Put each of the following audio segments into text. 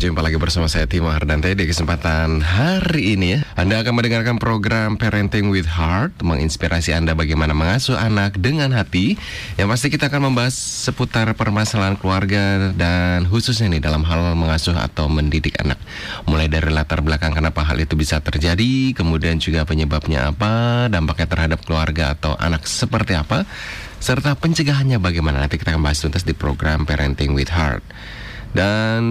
Jumpa lagi bersama saya Timo Hardante di kesempatan hari ini ya. Anda akan mendengarkan program Parenting with Heart menginspirasi Anda bagaimana mengasuh anak dengan hati. Yang pasti kita akan membahas seputar permasalahan keluarga dan khususnya nih dalam hal mengasuh atau mendidik anak. Mulai dari latar belakang kenapa hal itu bisa terjadi, kemudian juga penyebabnya apa, dampaknya terhadap keluarga atau anak seperti apa, serta pencegahannya bagaimana. Nanti kita akan bahas tuntas di program Parenting with Heart. Dan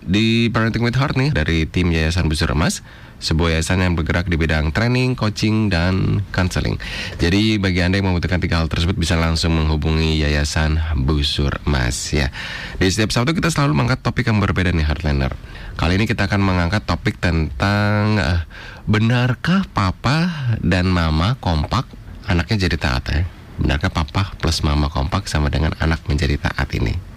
di Parenting with Heart nih dari tim Yayasan Busur Emas, sebuah yayasan yang bergerak di bidang training, coaching, dan counseling. Jadi bagi Anda yang membutuhkan tiga hal tersebut bisa langsung menghubungi Yayasan Busur Emas ya. Di setiap Sabtu kita selalu mengangkat topik yang berbeda nih Heartlander. Kali ini kita akan mengangkat topik tentang uh, benarkah papa dan mama kompak anaknya jadi taat ya? Benarkah papa plus mama kompak sama dengan anak menjadi taat ini?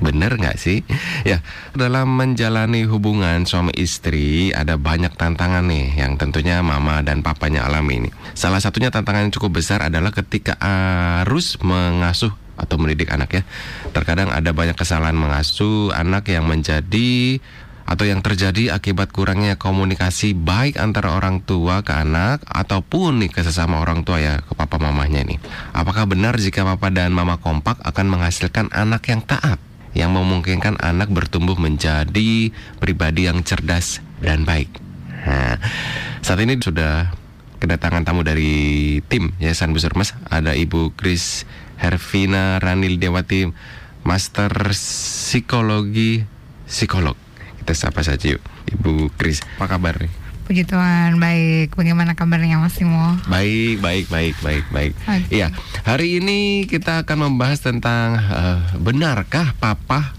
Bener nggak sih? Ya, dalam menjalani hubungan suami istri ada banyak tantangan nih yang tentunya mama dan papanya alami ini. Salah satunya tantangan yang cukup besar adalah ketika harus mengasuh atau mendidik anak ya. Terkadang ada banyak kesalahan mengasuh anak yang menjadi atau yang terjadi akibat kurangnya komunikasi baik antara orang tua ke anak ataupun nih ke sesama orang tua ya ke papa mamanya nih. Apakah benar jika papa dan mama kompak akan menghasilkan anak yang taat? Yang memungkinkan anak bertumbuh menjadi pribadi yang cerdas dan baik. Nah, saat ini sudah kedatangan tamu dari tim Yayasan Busur Mas, ada Ibu Kris Hervina Ranil Dewati, Master Psikologi Psikolog. Kita sapa saja yuk, Ibu Kris. Apa kabar nih? Puji Tuhan, baik. Bagaimana kabarnya Mas Timo? Baik, baik, baik, baik, baik. Oke. Iya, hari ini kita akan membahas tentang eh, benarkah papa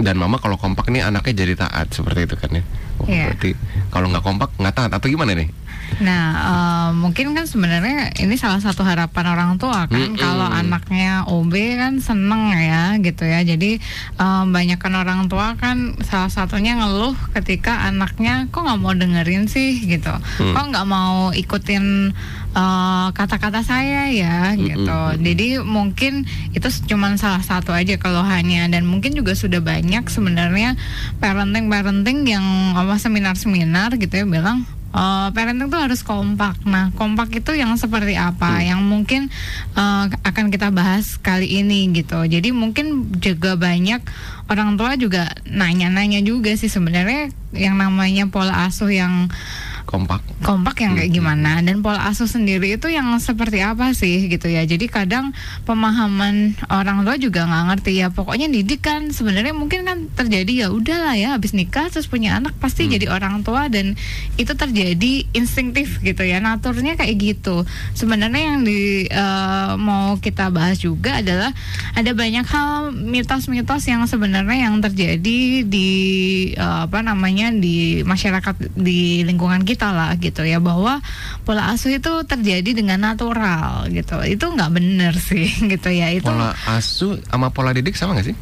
dan mama kalau kompak nih anaknya jadi taat seperti itu kan ya? Oh, Iya. Berarti kalau nggak kompak nggak taat atau gimana nih? Nah, eh, mungkin kan sebenarnya ini salah satu harapan orang tua kan Mm-mm. kalau anaknya OB kan seneng ya gitu ya. Jadi eh, banyakkan orang tua kan salah satunya ngeluh ketika anaknya kok nggak mau dengerin sih gitu. Hmm. Kok nggak mau ikutin eh, kata-kata saya ya gitu. Mm-mm. Jadi mungkin itu cuma salah satu aja keluhannya dan mungkin juga sudah banyak sebenarnya parenting-parenting yang apa seminar-seminar gitu ya bilang eh, parenting tuh harus kompak. Nah, kompak itu yang seperti apa? Yang mungkin eh, akan kita bahas kali ini gitu. Jadi mungkin juga banyak orang tua juga nanya-nanya juga sih sebenarnya yang namanya pola asuh yang Kompak. kompak yang kayak gimana? Dan pola asuh sendiri itu yang seperti apa sih gitu ya? Jadi kadang pemahaman orang tua juga nggak ngerti ya. Pokoknya didik kan sebenarnya mungkin kan terjadi ya udahlah ya habis nikah terus punya anak pasti jadi orang tua. Dan itu terjadi instinktif gitu ya naturnya kayak gitu. Sebenarnya yang di eh, mau kita bahas juga adalah ada banyak hal mitos-mitos yang sebenarnya yang terjadi di eh, apa namanya di masyarakat di lingkungan kita lah gitu ya bahwa pola asuh itu terjadi dengan natural gitu itu nggak bener sih gitu ya itu Pola asuh sama pola didik sama nggak sih?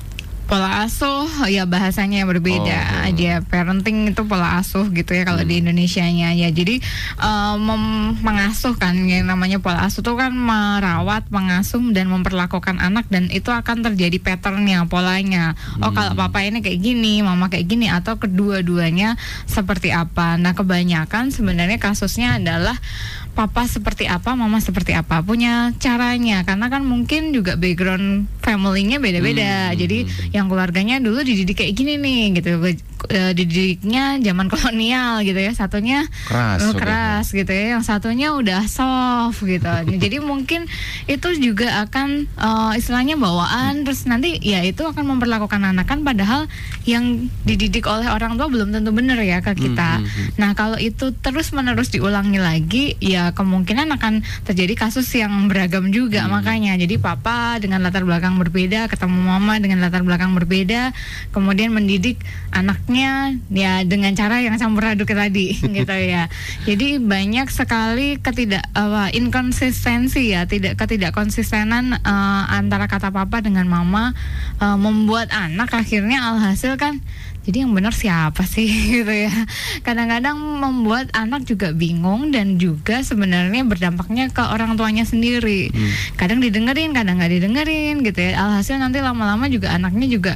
Pola asuh ya bahasanya yang berbeda. Oh. aja parenting itu pola asuh gitu ya kalau di Indonesianya. Ya jadi eh, mem- mengasuh kan yang namanya pola asuh itu kan merawat mengasuh dan memperlakukan anak dan itu akan terjadi patternnya polanya. Oh kalau papa ini kayak gini mama kayak gini atau kedua-duanya seperti apa? Nah kebanyakan sebenarnya kasusnya adalah papa seperti apa, mama seperti apa, punya caranya karena kan mungkin juga background family-nya beda-beda. Hmm. Jadi yang keluarganya dulu dididik kayak gini nih gitu. Eh, dididiknya zaman kolonial gitu ya. Satunya Keras. udah. keras gitu ya. Yang satunya udah soft gitu. Jadi mungkin itu juga akan eh, istilahnya bawaan terus nanti ya itu akan memperlakukan anak kan padahal yang dididik oleh orang tua belum tentu benar ya ke kita. Hmm, hmm, hmm. Nah, kalau itu terus-menerus diulangi lagi, ya kemungkinan akan terjadi kasus yang beragam juga Hmm. makanya. Jadi papa dengan latar belakang berbeda, ketemu mama dengan latar belakang berbeda, kemudian mendidik anaknya ya dengan cara yang campur aduk tadi gitu ya. Jadi banyak sekali ketidak apa inkonsistensi ya, tidak ketidakkonsistenan eh, antara kata papa dengan mama eh, membuat anak akhirnya alhasil kan jadi yang benar siapa sih gitu ya kadang-kadang membuat anak juga bingung dan juga sebenarnya berdampaknya ke orang tuanya sendiri kadang didengerin kadang nggak didengerin gitu ya alhasil nanti lama-lama juga anaknya juga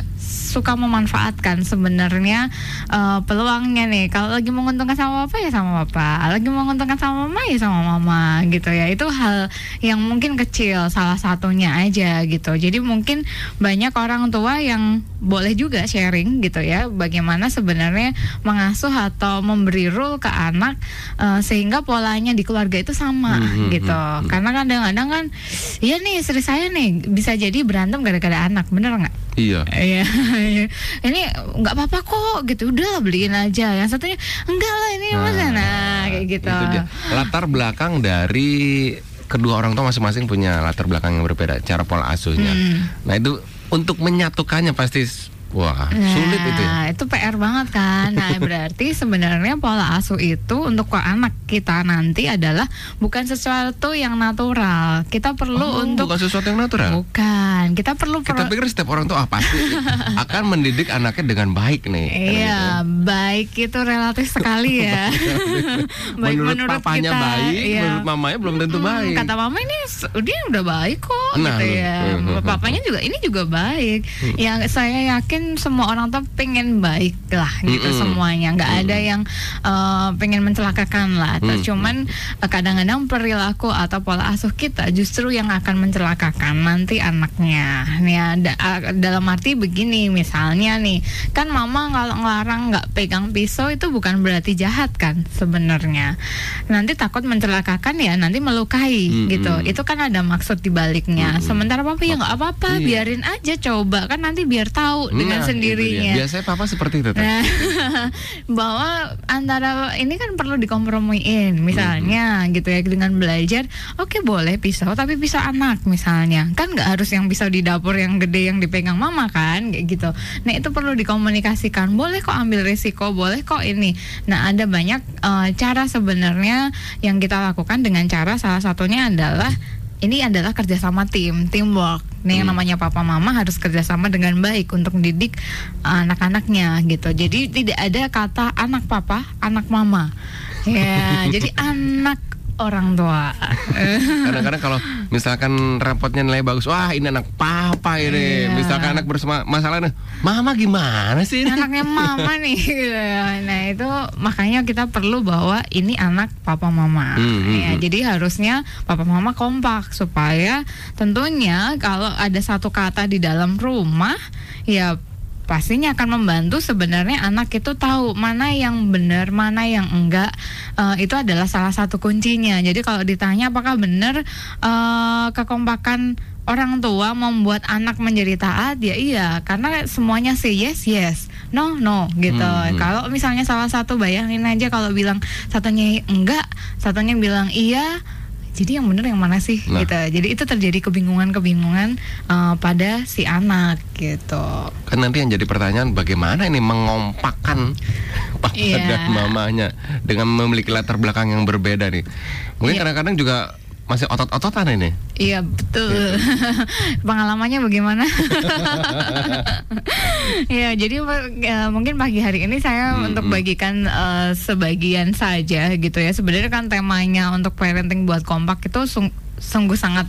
suka memanfaatkan sebenarnya uh, peluangnya nih. Kalau lagi menguntungkan sama papa ya sama papa, lagi menguntungkan sama mama ya sama mama gitu ya. Itu hal yang mungkin kecil salah satunya aja gitu. Jadi mungkin banyak orang tua yang boleh juga sharing gitu ya bagaimana sebenarnya mengasuh atau memberi rule ke anak uh, sehingga polanya di keluarga itu sama hmm, hmm gitu. Hmm, hmm. Karena kadang-kadang kan iya nih istri saya nih bisa jadi berantem gara-gara anak, bener nggak? Iya. Iya. ini nggak apa-apa kok gitu. Udah beliin aja. Yang satunya enggak lah ini nah, mas nah kayak gitu. Latar belakang dari kedua orang tua masing-masing punya latar belakang yang berbeda cara pola asuhnya. Hmm. Nah itu untuk menyatukannya pasti Wah, nah, sulit itu ya. itu PR banget kan. Nah, berarti sebenarnya pola asuh itu untuk anak kita nanti adalah bukan sesuatu yang natural. Kita perlu oh, untuk bukan sesuatu yang natural. Bukan. Kita perlu Kita pikir setiap orang tuh ah, pasti akan mendidik anaknya dengan baik nih. Iya, gitu. baik itu relatif sekali ya. baik menurut, menurut papanya kita, baik, iya. menurut mamanya belum tentu hmm, baik. Kata mama ini dia udah baik kok nah, gitu ya. Papanya juga ini juga baik. Hmm. Yang saya yakin mungkin semua orang tuh pengen baik lah gitu mm -hmm. semuanya nggak mm -hmm. ada yang uh, pengen mencelakakan lah mm -hmm. cuman uh, kadang-kadang perilaku atau pola asuh kita justru yang akan mencelakakan nanti anaknya nih ada uh, dalam arti begini misalnya nih kan mama kalau ngelarang nggak pegang pisau itu bukan berarti jahat kan sebenarnya nanti takut mencelakakan ya nanti melukai mm -hmm. gitu itu kan ada maksud dibaliknya mm -hmm. sementara papa ya nggak apa-apa iya. biarin aja coba kan nanti biar tahu mm dengan nah, sendirinya. Biasanya papa seperti itu. Nah, bahwa antara ini kan perlu dikompromiin, misalnya hmm. gitu ya dengan belajar. Oke okay, boleh pisau, tapi pisau anak misalnya, kan nggak harus yang pisau di dapur yang gede yang dipegang mama kan, kayak gitu. Nah itu perlu dikomunikasikan. Boleh kok ambil risiko, boleh kok ini. Nah ada banyak uh, cara sebenarnya yang kita lakukan dengan cara salah satunya adalah ini adalah kerjasama tim, teamwork. Nih yang hmm. namanya papa mama harus kerjasama dengan baik untuk mendidik anak-anaknya gitu. Jadi tidak ada kata anak papa, anak mama. Ya, jadi anak orang tua. Kadang-kadang kalau misalkan rapotnya nilai bagus, wah ini anak papa ini. Iya. Misalkan anak bersama masalah nih, mama gimana sih? Ini? Anaknya mama nih. Gitu. Nah itu makanya kita perlu bahwa ini anak papa mama. Hmm, hmm, ya, hmm. Jadi harusnya papa mama kompak supaya tentunya kalau ada satu kata di dalam rumah ya pastinya akan membantu sebenarnya anak itu tahu mana yang benar mana yang enggak uh, itu adalah salah satu kuncinya jadi kalau ditanya apakah benar uh, kekompakan orang tua membuat anak menjadi taat ya iya karena semuanya sih yes yes no no gitu hmm. hmm. kalau misalnya salah satu bayangin aja kalau bilang satunya enggak satunya bilang iya jadi yang benar yang mana sih nah. gitu jadi itu terjadi kebingungan-kebingungan uh, pada si anak gitu kan nanti yang jadi pertanyaan bagaimana ini mengompakkan papa yeah. dan mamanya dengan memiliki latar belakang yang berbeda nih mungkin iya. kadang-kadang yeah. juga masih otot-ototan ini. Iya betul. Pengalamannya bagaimana? ya jadi uh, mungkin pagi hari ini saya hmm, untuk hmm. bagikan uh, sebagian saja gitu ya. Sebenarnya kan temanya untuk parenting buat kompak itu sungguh sangat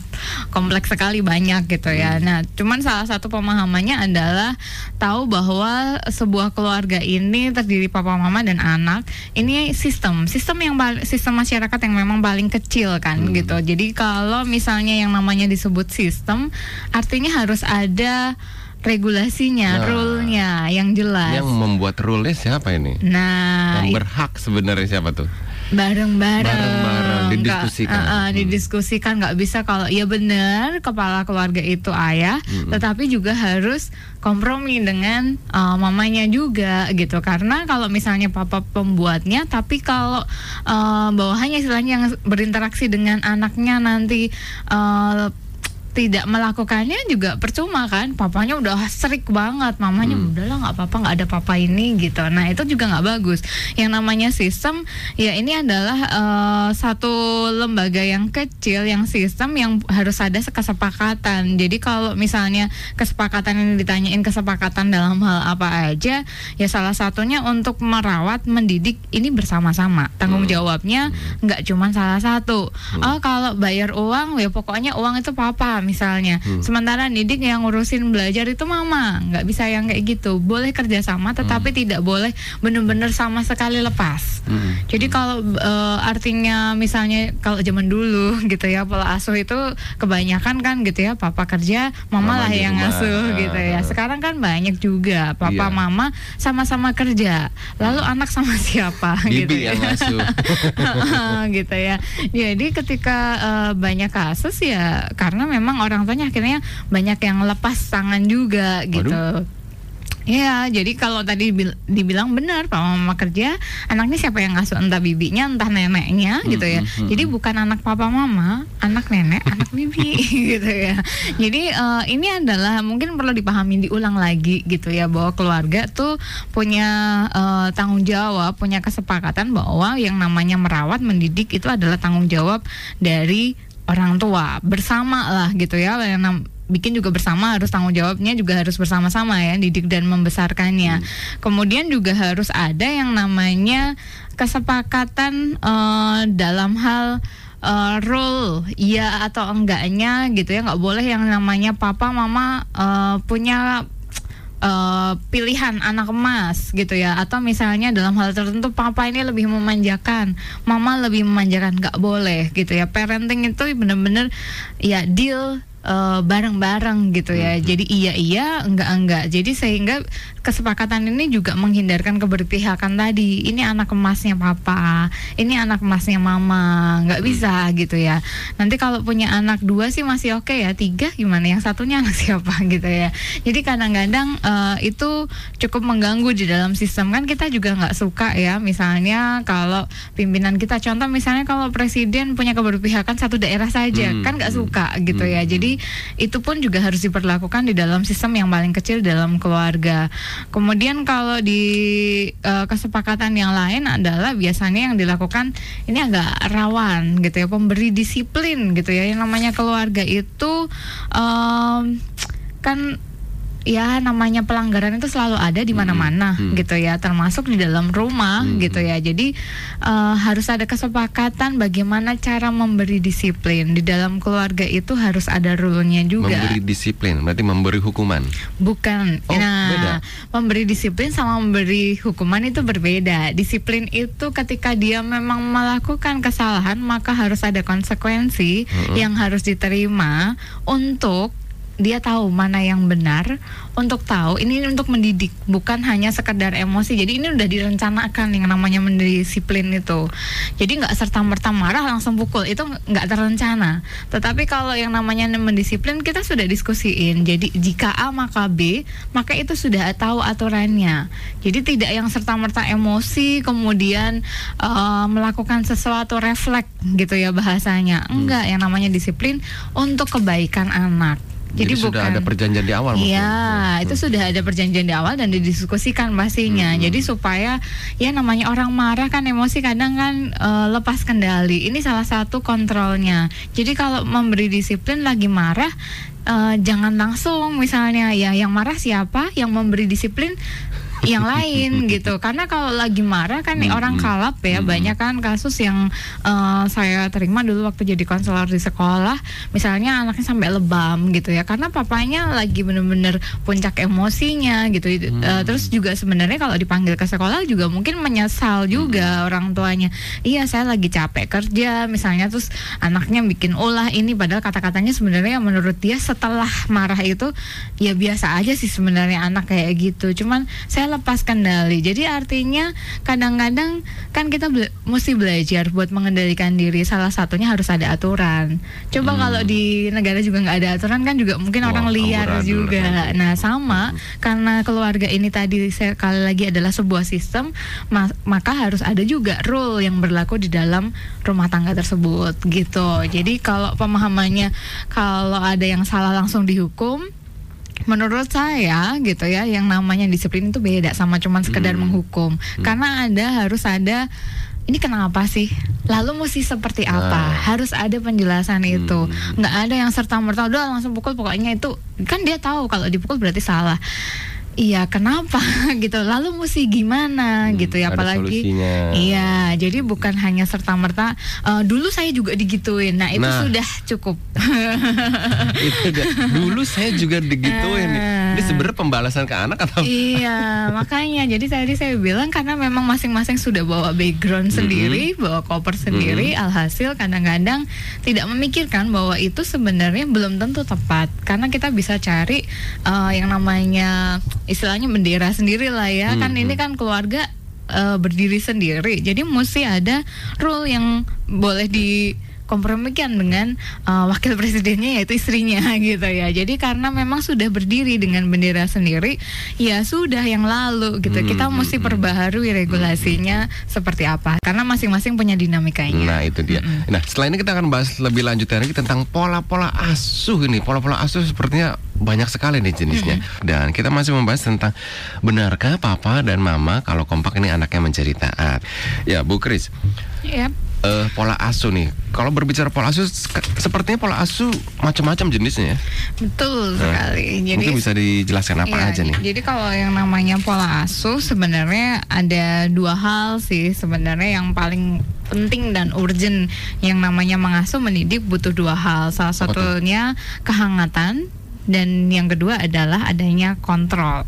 kompleks sekali banyak gitu ya. Hmm. Nah, cuman salah satu pemahamannya adalah tahu bahwa sebuah keluarga ini terdiri papa mama dan anak. Ini sistem, sistem yang sistem masyarakat yang memang paling kecil kan hmm. gitu. Jadi kalau misalnya yang namanya disebut sistem, artinya harus ada regulasinya, nah, rule-nya yang jelas. Yang membuat rule-nya siapa ini? Nah, yang berhak sebenarnya siapa tuh? Bareng-bareng. Bareng-bareng didiskusikan. Uh, uh, didiskusikan. Nggak bisa kalau ya benar kepala keluarga itu ayah. Hmm. tetapi juga harus kompromi dengan uh, mamanya juga gitu. Karena kalau misalnya papa pembuatnya tapi kalau uh, bawahannya istilahnya yang berinteraksi dengan anaknya nanti uh, tidak melakukannya juga percuma kan? Papanya udah serik banget. Mamanya hmm. udahlah nggak apa-apa nggak ada papa ini gitu. Nah itu juga nggak bagus. Yang namanya sistem ya ini adalah uh, satu lembaga yang kecil yang sistem yang harus ada kesepakatan. Jadi kalau misalnya kesepakatan ini ditanyain kesepakatan dalam hal apa aja ya salah satunya untuk merawat mendidik ini bersama-sama. Tanggung hmm. jawabnya nggak cuma salah satu. Hmm. oh kalau bayar uang ya pokoknya uang itu papa misalnya. Hmm. Sementara didik yang ngurusin belajar itu mama, nggak bisa yang kayak gitu. Boleh kerjasama, tetapi tidak boleh benar-benar sama sekali lepas. Hmm. Jadi kalau eh, artinya misalnya kalau zaman dulu gitu ya pola asuh itu kebanyakan kan gitu ya papa kerja, mama Mama lah yang rumah. ngasuh gitu ya. Sekarang kan banyak juga papa Iya. mama sama-sama kerja. Lalu anak sama siapa gitu Bibi ya. yang ngasuh. gitu ya. Jadi ketika eh, banyak kasus ya karena memang orang tuanya akhirnya banyak yang lepas tangan juga gitu. Ya, jadi kalau tadi bil- dibilang benar, papa mama kerja, anaknya siapa yang ngasuh entah bibinya, entah neneknya, gitu ya. hmm, hmm. Jadi bukan anak papa mama, anak nenek, anak bibi, gitu ya. Jadi eh, ini adalah mungkin perlu dipahami diulang lagi, gitu ya, bahwa keluarga tuh punya eh, tanggung jawab, punya kesepakatan bahwa yang namanya merawat, mendidik itu adalah tanggung jawab dari orang tua bersama lah, gitu ya. Yang nam- bikin juga bersama harus tanggung jawabnya juga harus bersama-sama ya didik dan membesarkannya. Kemudian juga harus ada yang namanya kesepakatan eh, dalam hal eh, role iya atau enggaknya gitu ya nggak boleh yang namanya papa mama eh, punya eh, pilihan anak emas gitu ya. Atau misalnya dalam hal tertentu papa ini lebih memanjakan mama lebih memanjakan nggak boleh gitu ya. Parenting itu bener-bener ya deal eh, bareng-bareng gitu ya. Jadi iya iya enggak enggak. Jadi sehingga kesepakatan ini juga menghindarkan keberpihakan tadi. Ini anak emasnya papa ini anak emasnya mama nggak bisa gitu ya. Nanti kalau punya anak dua sih masih oke ya. Tiga gimana? Yang satunya anak siapa gitu ya. Jadi kadang-kadang eh, itu cukup mengganggu di dalam sistem. Kan kita juga nggak suka ya. Misalnya kalau pimpinan kita contoh misalnya kalau presiden punya keberpihakan satu daerah saja Hmm, kan nggak hmm, suka gitu ya. Hmm, itu pun juga harus diperlakukan di dalam sistem yang paling kecil dalam keluarga. Kemudian kalau di eh, kesepakatan yang lain adalah biasanya yang dilakukan ini agak rawan gitu ya pemberi disiplin gitu ya. Yang namanya keluarga itu em, kan ya namanya pelanggaran itu selalu ada di mana-mana Hmm, hmm. gitu ya termasuk di dalam rumah Hmm, gitu ya jadi eh, harus ada kesepakatan bagaimana cara memberi disiplin di dalam keluarga itu harus ada rule-nya juga Memberi disiplin, berarti memberi hukuman. Bukan. Oh, nah, beda. memberi disiplin sama memberi hukuman itu berbeda. Disiplin itu ketika dia memang melakukan kesalahan, maka harus ada konsekuensi Mm-mm. yang harus diterima untuk dia tahu mana yang benar untuk tahu ini untuk mendidik bukan hanya sekedar emosi. Jadi ini udah direncanakan yang namanya mendisiplin itu. Jadi nggak serta merta marah langsung pukul. Itu nggak terencana. Tetapi kalau yang namanya mendisiplin kita sudah diskusiin. Jadi jika A maka B maka itu sudah tahu aturannya. Jadi tidak yang serta merta emosi kemudian eh, melakukan sesuatu refleks gitu ya bahasanya. Enggak yang namanya disiplin untuk kebaikan anak jadi, sudah bukan ada perjanjian di awal. Iya, Hmm. itu sudah ada perjanjian di awal dan didiskusikan pastinya. Hmm. Jadi supaya ya namanya orang marah kan emosi kadang kan eh, lepas kendali. Ini salah satu kontrolnya. Jadi kalau memberi disiplin lagi marah eh, jangan langsung misalnya ya yang marah siapa, yang memberi disiplin yang lain gitu. Karena kalau lagi marah kan Hmm, orang kalap ya. Hmm. banyak kan kasus yang eh, saya terima dulu waktu jadi konselor di sekolah. Misalnya anaknya sampai lebam gitu ya. Karena papanya lagi bener-bener puncak emosinya gitu. Hmm. Eh, terus juga sebenarnya kalau dipanggil ke sekolah juga mungkin menyesal juga Hmm. orang tuanya. Iya saya lagi capek kerja misalnya. Terus anaknya bikin ulah ini padahal kata-katanya sebenarnya menurut dia setelah marah itu ya biasa aja sih sebenarnya anak kayak gitu. Cuman saya lepas kendali. Jadi artinya kadang-kadang kan kita bela- mesti belajar buat mengendalikan diri. Salah satunya harus ada aturan. Coba Hmm. kalau di negara juga nggak ada aturan kan juga mungkin Wah, orang liar amburadul. juga. nah sama karena keluarga ini tadi sekali lagi adalah sebuah sistem ma- maka harus ada juga rule yang berlaku di dalam rumah tangga tersebut gitu. Jadi kalau pemahamannya kalau ada yang salah langsung dihukum menurut saya gitu ya yang namanya disiplin itu beda sama cuman sekedar Hmm. menghukum karena ada harus ada ini kenapa sih? Lalu mesti seperti apa? Nah. Harus ada penjelasan itu. Hmm. Nggak ada yang serta merta udah langsung pukul pokoknya itu kan dia tahu kalau dipukul berarti salah. Iya kenapa? Gitu. Lalu mesti gimana? Hmm, gitu ya apalagi solusinya. iya jadi bukan hanya serta merta dulu saya juga digituin. Nah itu Nah. sudah cukup. Itu. Dulu saya juga digituin nih. Ini sebenarnya pembalasan ke anak atau? Iya makanya. Jadi tadi saya bilang karena memang masing-masing sudah bawa background sendiri bawa koper sendiri alhasil kadang-kadang tidak memikirkan bahwa itu sebenarnya belum tentu tepat. Karena kita bisa cari eh, yang namanya istilahnya bendera sendiri lah ya. Kan ini kan keluarga eh, berdiri sendiri. Jadi mesti ada rule yang boleh di kompromikan dengan uh, wakil presidennya yaitu istrinya gitu ya. Jadi karena memang sudah berdiri dengan bendera sendiri, ya sudah yang lalu gitu. Hmm, Kita hmm, mesti hmm. perbaharui regulasinya seperti apa. Karena masing-masing punya dinamikanya. Nah itu dia. Nah setelah ini kita akan bahas lebih lanjut lagi tentang pola-pola asuh ini. Pola-pola asuh sepertinya banyak sekali nih jenisnya. Dan kita masih membahas tentang benarkah papa dan mama kalau kompak ini anaknya menjadi taat. Ya Bu Kris, Yap. Eh, pola asuh nih. Kalau berbicara pola asuh, se- sepertinya pola asuh macam-macam jenisnya ya. Betul Nah, sekali. Jadi Mungkin bisa dijelaskan apa Iya, aja nih? Jadi kalau yang namanya pola asuh sebenarnya ada dua hal sih sebenarnya yang paling penting dan urgent yang namanya mengasuh mendidik butuh dua hal. Salah satunya kehangatan dan yang kedua adalah adanya kontrol.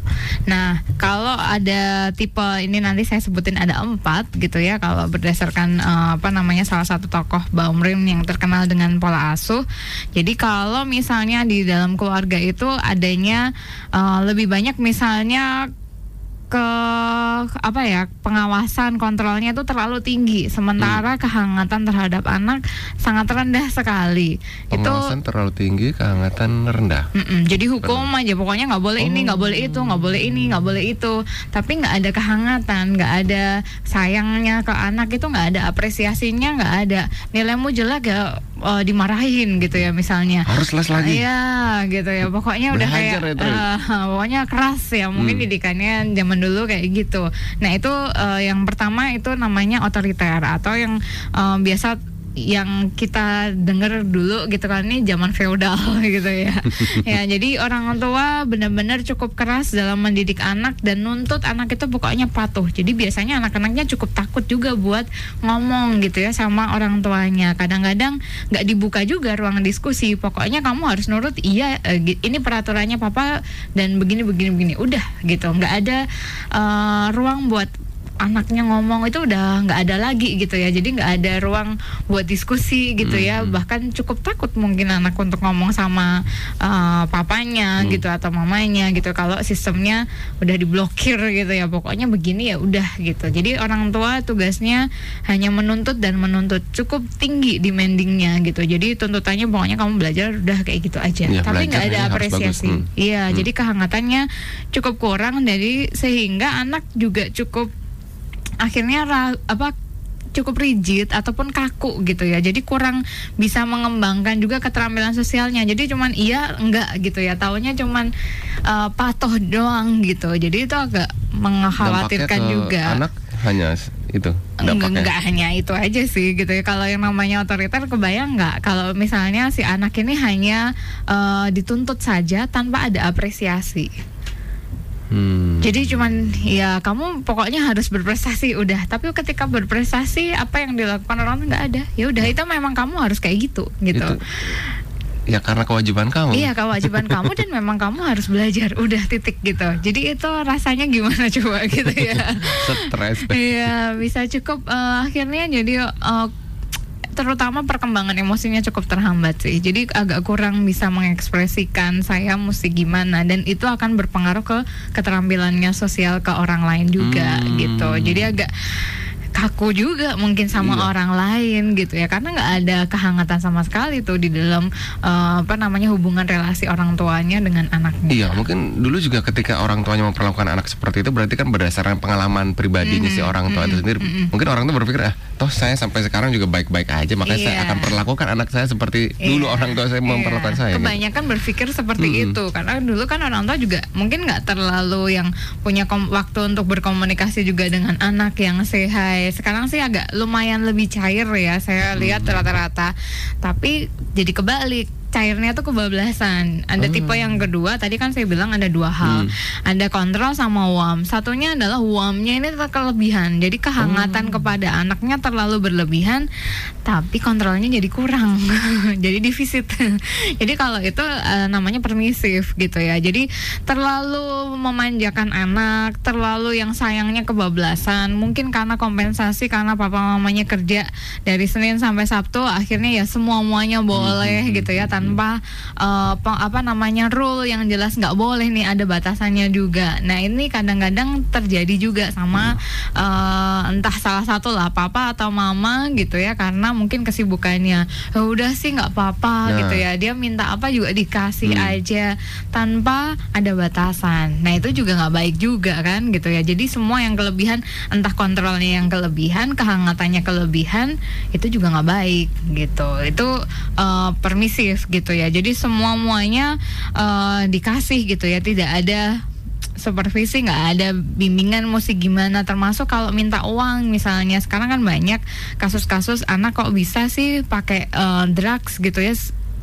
Nah, kalau ada tipe ini nanti saya sebutin ada empat gitu ya. Kalau berdasarkan eh, apa namanya salah satu tokoh Baumrim yang terkenal dengan pola asuh. Jadi kalau misalnya di dalam keluarga itu adanya eh, lebih banyak misalnya ke apa ya pengawasan kontrolnya itu terlalu tinggi sementara Hmm. kehangatan terhadap anak sangat rendah sekali itu Pengawasan terlalu tinggi, kehangatan rendah. Mm-mm, jadi hukum aja pokoknya nggak boleh ini nggak boleh itu nggak boleh ini nggak boleh itu tapi nggak ada kehangatan nggak ada sayangnya ke anak itu nggak ada apresiasinya nggak ada nilaimu jelek ya eh, dimarahin gitu ya misalnya Harus les lagi. Iya gitu ya pokoknya udah kayak ya, terus. eh, pokoknya keras ya mungkin Hmm. didikannya zaman dulu kayak gitu. Nah itu eh, yang pertama itu namanya otoriter atau yang eh, biasa yang kita dengar dulu gitu kan ini zaman feodal gitu ya. ya jadi orang tua benar-benar cukup keras dalam mendidik anak dan nuntut anak itu pokoknya patuh. Jadi biasanya anak-anaknya cukup takut juga buat ngomong gitu ya sama orang tuanya. Kadang-kadang nggak dibuka juga ruang diskusi. Pokoknya kamu harus nurut. Iya, eh, ini peraturannya papa dan begini begini begini. Udah gitu. Nggak ada eh, ruang buat anaknya ngomong itu udah nggak ada lagi gitu ya jadi nggak ada ruang buat diskusi gitu ya Hmm. bahkan cukup takut mungkin anak untuk ngomong sama eh, papanya Hmm. gitu atau mamanya gitu kalau sistemnya udah diblokir gitu ya pokoknya begini ya udah gitu jadi orang tua tugasnya hanya menuntut dan menuntut cukup tinggi demandingnya gitu jadi tuntutannya pokoknya kamu belajar udah kayak gitu aja Iya, tapi nggak ada apresiasi. Hmm. iya Hmm. jadi kehangatannya cukup kurang dari sehingga anak juga cukup akhirnya apa cukup rigid ataupun kaku gitu ya jadi kurang bisa mengembangkan juga keterampilan sosialnya jadi cuman iya enggak gitu ya taunya cuman uh, patuh doang gitu jadi itu agak mengkhawatirkan juga Anak hanya itu Enggak, dampaknya. enggak hanya itu aja sih gitu ya. Kalau yang namanya otoriter kebayang nggak? Kalau misalnya si anak ini hanya eh, dituntut saja tanpa ada apresiasi. Hmm. Jadi cuman ya kamu pokoknya harus berprestasi udah. Tapi ketika berprestasi apa yang dilakukan orang nggak ada. Ya udah itu memang kamu harus kayak gitu gitu. Itu ya karena kewajiban kamu. Iya kewajiban kamu dan memang kamu harus belajar udah titik gitu. Jadi itu rasanya gimana coba gitu ya. Stres. Iya bisa cukup eh, akhirnya jadi eh, terutama perkembangan emosinya cukup terhambat sih. Jadi agak kurang bisa mengekspresikan saya mesti gimana dan itu akan berpengaruh ke keterampilannya sosial ke orang lain juga Hmm. gitu. Jadi agak kaku juga mungkin sama Iya. orang lain gitu ya karena nggak ada kehangatan sama sekali tuh di dalam eh, apa namanya hubungan relasi orang tuanya dengan anaknya. Iya, mungkin dulu juga ketika orang tuanya memperlakukan anak seperti itu berarti kan berdasarkan pengalaman pribadinya si Mm-mm, orang tua itu mm-mm, sendiri. mm-mm. Mungkin orang tua berpikir ah, toh saya sampai sekarang juga baik-baik aja, makanya saya Iya. akan perlakukan anak saya seperti dulu Iya, orang tua saya iya. memperlakukan saya. gitu. Kebanyakan berpikir seperti Mm-mm. itu karena dulu kan orang tua juga mungkin nggak terlalu yang punya kom- waktu untuk berkomunikasi juga dengan anak yang hi. Sekarang sih agak lumayan lebih cair ya. Saya lihat rata-rata. Tapi jadi kebalik cairnya tuh kebablasan. Ada Hmm. tipe yang kedua, tadi kan saya bilang ada dua hal. Ada kontrol sama warm. Satunya adalah warmnya ini kelebihan. Jadi kehangatan kepada anaknya terlalu berlebihan, tapi kontrolnya jadi kurang. jadi defisit. jadi kalau itu eh, namanya permisif gitu ya. Jadi terlalu memanjakan anak, terlalu yang sayangnya kebablasan. Mungkin karena kompensasi karena papa mamanya kerja dari Senin sampai Sabtu, akhirnya ya semua muanya boleh gitu ya tanpa pe- apa namanya rule yang jelas nggak boleh nih ada batasannya juga. Nah ini kadang-kadang terjadi juga sama eh, entah salah satu lah papa atau mama gitu ya karena mungkin kesibukannya. "Ya udah sih nggak apa-apa Nah. gitu ya. Dia minta apa juga dikasih aja tanpa ada batasan. Nah itu juga nggak baik juga kan gitu ya. Jadi semua yang kelebihan entah kontrolnya yang kelebihan, kehangatannya kelebihan itu juga nggak baik gitu. Itu eh, permisif gitu ya. Jadi semua muanya eh, dikasih gitu ya. Tidak ada supervisi nggak ada bimbingan mesti gimana termasuk kalau minta uang misalnya sekarang kan banyak kasus-kasus anak kok bisa sih pakai eh, drugs gitu ya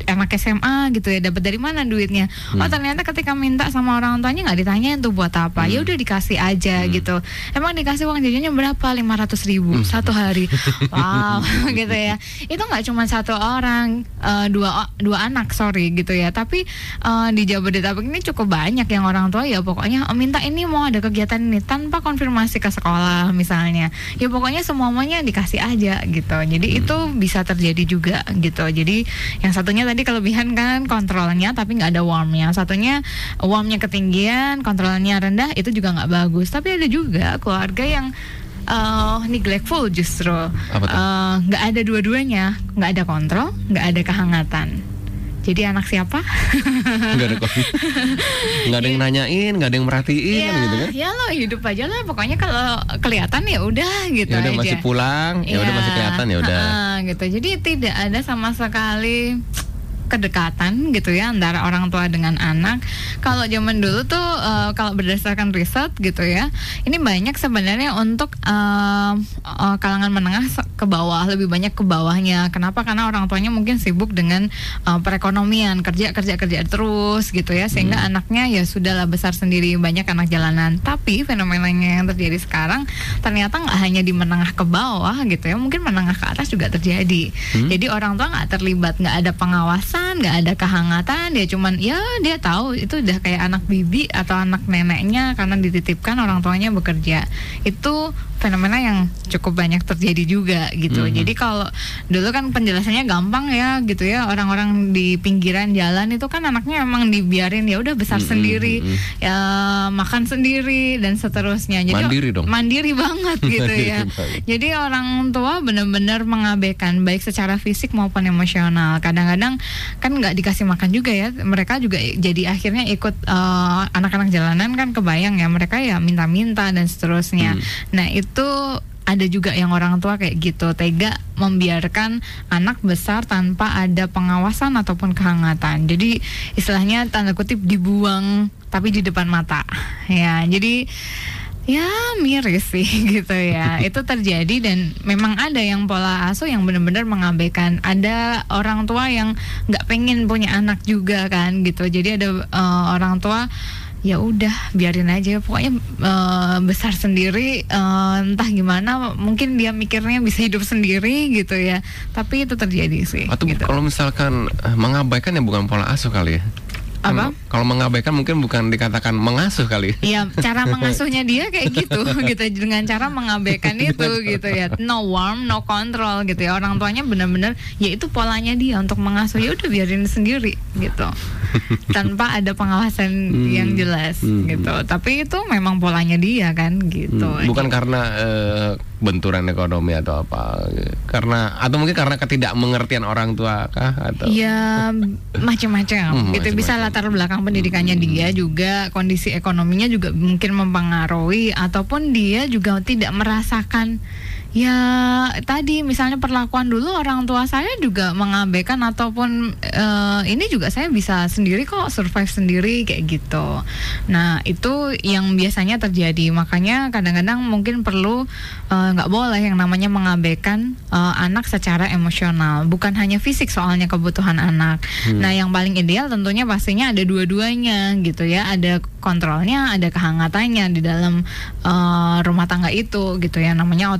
anak SMA gitu ya dapat dari mana duitnya? Oh ternyata ketika minta sama orang tuanya nggak ditanyain tuh buat apa. Ya udah dikasih aja gitu. Emang dikasih uang jajannya berapa? 500 ribu satu hari. Wow gitu ya. Itu nggak cuma satu orang eh, dua dua anak sorry gitu ya. Tapi eh, di Jabodetabek ini cukup banyak yang orang tua ya pokoknya "Oh, minta ini mau ada kegiatan ini tanpa konfirmasi ke sekolah misalnya. Ya pokoknya semuanya dikasih aja gitu. Jadi itu bisa terjadi juga gitu. Jadi yang satunya tadi kelebihan kan kontrolnya tapi nggak ada warmnya. Satunya warmnya ketinggian kontrolnya rendah itu juga nggak bagus. Tapi ada juga keluarga yang eh, neglectful justru? Eh, nggak ada dua-duanya. Nggak ada kontrol nggak ada kehangatan. Jadi anak siapa? Nggak ada nggak ada yang nanyain nggak ada yang merhatiin ya, kan gitu kan? ya lo hidup aja lah. Pokoknya kalau kelihatan ya udah gitu ya udah masih pulang. Ya udah Iya, masih kelihatan ya udah. Gitu. Jadi tidak ada sama sekali kedekatan gitu ya antara orang tua dengan anak. Kalau zaman dulu tuh eh, kalau berdasarkan riset gitu ya, ini banyak sebenarnya untuk eh, eh, kalangan menengah ke bawah, lebih banyak ke bawahnya. Kenapa? Karena orang tuanya mungkin sibuk dengan eh, perekonomian, kerja kerja kerja terus gitu ya, sehingga anaknya ya sudahlah besar sendiri banyak anak jalanan. Tapi fenomenanya yang terjadi sekarang ternyata nggak hanya di menengah ke bawah gitu ya, mungkin menengah ke atas juga terjadi. Jadi orang tua nggak terlibat, nggak ada pengawasan, nggak ada kehangatan, dia cuman ya dia tahu itu udah kayak anak bibi atau anak neneknya karena dititipkan orang tuanya bekerja. Itu fenomena yang cukup banyak terjadi juga gitu. Jadi kalau dulu kan penjelasannya gampang ya gitu ya orang-orang di pinggiran jalan itu kan anaknya emang dibiarin ya udah besar sendiri, ya makan sendiri dan seterusnya. Jadi Mandiri dong. Mandiri banget gitu ya. Jadi orang tua benar-benar mengabaikan baik secara fisik maupun emosional. Kadang-kadang kan nggak dikasih makan juga ya. Mereka juga jadi akhirnya ikut eh, anak-anak jalanan kan kebayang ya mereka ya minta-minta dan seterusnya. Nah itu ada juga yang orang tua kayak gitu tega membiarkan anak besar tanpa ada pengawasan ataupun kehangatan. Jadi istilahnya tanda kutip dibuang tapi di depan mata. Ya, jadi ya miris sih gitu ya itu terjadi dan memang ada yang pola asuh yang benar-benar mengabaikan ada orang tua yang nggak pengen punya anak juga kan gitu jadi ada eh, orang tua ya udah biarin aja. Pokoknya eh, besar sendiri eh, entah gimana mungkin dia mikirnya bisa hidup sendiri gitu ya. Tapi itu terjadi sih atau gitu. kalau misalkan eh, mengabaikan ya bukan pola asuh kali ya Apa? kalau mengabaikan mungkin bukan dikatakan mengasuh kali ya Iya, cara mengasuhnya dia kayak gitu, gitu dengan cara mengabaikan itu, gitu ya. No warm, no control, gitu ya. Orang tuanya benar-benar, ya itu polanya dia untuk mengasuh. Ya udah biarin sendiri, gitu, tanpa ada pengawasan yang jelas, gitu. Tapi itu memang polanya dia kan, gitu. Hmm, bukan karena eh, benturan ekonomi atau apa? Karena atau mungkin karena ketidakmengertian orang tua kah atau? Ya macam-macam. Hmm, gitu bisa macam-macam. latar belakang pendidikannya dia juga kondisi ekonominya juga mungkin mempengaruhi ataupun dia juga tidak merasakan Ya tadi misalnya perlakuan dulu orang tua saya juga mengabaikan ataupun eh, ini juga saya bisa sendiri kok survive sendiri kayak gitu. Nah itu yang biasanya terjadi. Makanya kadang-kadang mungkin perlu eh, nggak boleh yang namanya mengabaikan eh, anak secara emosional. Bukan hanya fisik soalnya kebutuhan anak. Nah yang paling ideal tentunya pastinya ada dua-duanya gitu ya. Ada kontrolnya ada kehangatannya di dalam eh, rumah tangga itu gitu ya. Namanya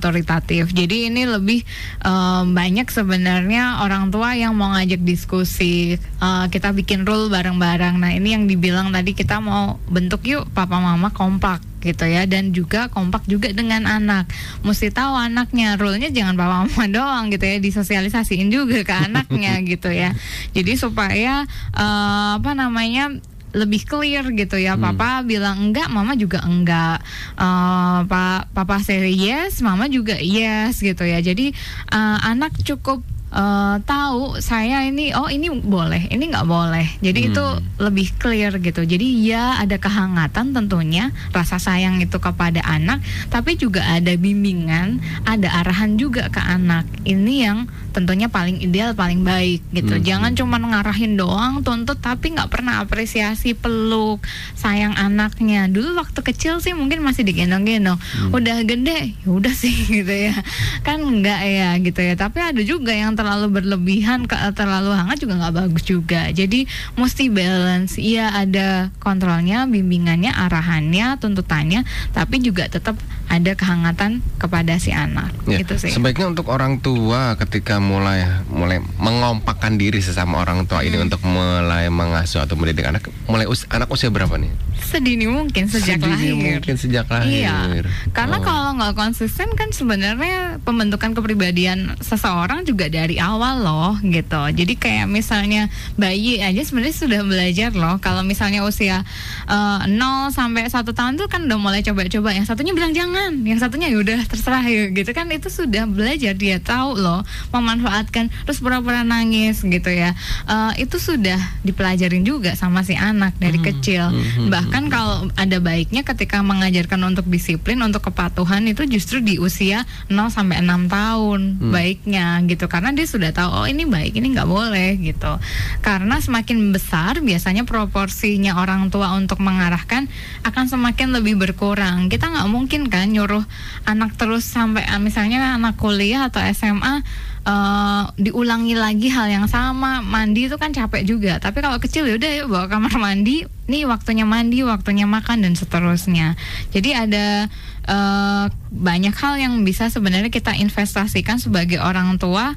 Jadi ini lebih eh, banyak sebenarnya orang tua yang mau ngajak diskusi. Eh, kita bikin rule bareng-bareng. Nah ini yang dibilang tadi kita mau bentuk yuk papa mama kompak gitu ya. Dan juga kompak juga dengan anak. Mesti tahu anaknya. Rule-nya jangan papa mama doang gitu ya. Disosialisasiin juga ke anaknya gitu ya. Jadi supaya eh, apa namanya lebih clear gitu ya. Papa bilang enggak mama juga enggak. Eh, pak papa say yes mama juga yes gitu ya. Jadi eh, anak cukup eh, tahu saya ini oh ini boleh ini nggak boleh. Jadi itu lebih clear gitu. Jadi ya ada kehangatan tentunya rasa sayang itu kepada anak tapi juga ada bimbingan ada arahan juga ke anak. Ini yang tentunya paling ideal paling baik gitu. Hmm. jangan cuma ngarahin doang tuntut tapi nggak pernah apresiasi peluk sayang anaknya. Dulu waktu kecil sih mungkin masih digendong-gendong. Udah gede ya udah sih gitu ya. Kan enggak ya gitu ya. Tapi ada juga yang terlalu berlebihan terlalu hangat juga nggak bagus juga. Jadi mesti balance. Iya ada kontrolnya bimbingannya arahannya tuntutannya tapi juga tetap ada kehangatan kepada si anak Ya, gitu sih Sebaiknya untuk orang tua ketika mulai mulai mengompakkan diri sesama orang tua ini Hmm. untuk mulai mengasuh atau mendidik anak, mulai us- anak usia berapa nih? sedini mungkin sejak Sedini lahir mungkin sejak lahir. Iya, karena Oh. kalau nggak konsisten kan sebenarnya pembentukan kepribadian seseorang juga dari awal loh gitu. Jadi kayak misalnya bayi aja sebenarnya sudah belajar loh. Kalau misalnya usia eh, 0 sampai satu tahun tuh kan udah mulai coba-coba. Yang satunya bilang jangan, yang satunya ya udah terserah ya gitu kan itu sudah belajar dia tahu loh memanfaatkan terus pura-pura nangis gitu ya. Eh, itu sudah dipelajarin juga sama si anak dari kecil. hmm, Bahkan kalau ada baiknya ketika mengajarkan untuk disiplin, untuk kepatuhan itu justru di usia 0 sampai 6 tahun Hmm. baiknya gitu. Karena dia sudah tahu oh ini baik, ini nggak boleh gitu. Karena semakin besar biasanya proporsinya orang tua untuk mengarahkan akan semakin lebih berkurang. Kita nggak mungkin kan nyuruh anak terus sampai ah, misalnya anak kuliah atau SMA eh, diulangi lagi hal yang sama. Mandi itu kan capek juga. Tapi kalau kecil ya udah yuk bawa kamar mandi. Nih waktunya mandi waktunya makan dan seterusnya. Jadi ada eh, banyak hal yang bisa sebenarnya kita investasikan sebagai orang tua.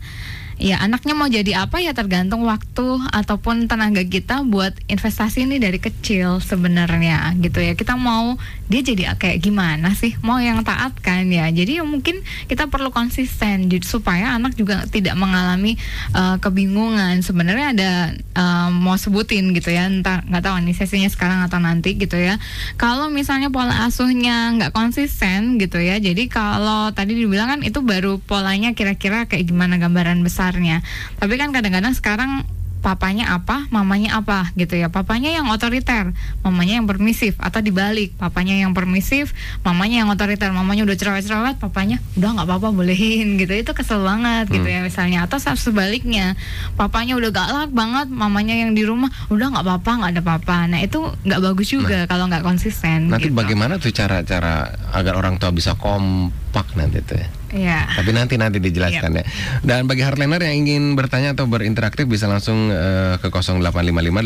Ya anaknya mau jadi apa ya tergantung waktu ataupun tenaga kita buat investasi ini dari kecil sebenarnya gitu ya. Kita mau dia jadi kayak gimana sih? Mau yang taat kan ya? Jadi mungkin kita perlu konsisten supaya anak juga tidak mengalami eh, kebingungan. Sebenarnya ada eh, mau sebutin gitu ya entar nggak tahu nih sesinya sekarang atau nanti gitu ya. Kalau misalnya pola asuhnya nggak konsisten gitu ya jadi kalau tadi dibilang kan itu baru polanya kira-kira kayak gimana gambaran besarnya. Tapi kan kadang-kadang sekarang papanya apa, mamanya apa gitu ya. Papanya yang otoriter, mamanya yang permisif atau dibalik, papanya yang permisif, mamanya yang otoriter, mamanya udah cerewet-cerewet, papanya udah nggak apa-apa bolehin gitu. Itu kesel banget gitu ya misalnya. Atau sebaliknya, papanya udah galak banget, mamanya yang di rumah udah nggak apa-apa, nggak ada apa-apa. Nah itu nggak bagus juga kalau nggak konsisten. Nanti gitu. bagaimana tuh cara-cara agar orang tua bisa kompak nanti tuh ya? Iya. Tapi nanti nanti dijelaskan ya. Dan bagi hardliner yang ingin bertanya atau berinteraktif bisa langsung eh, ke 0855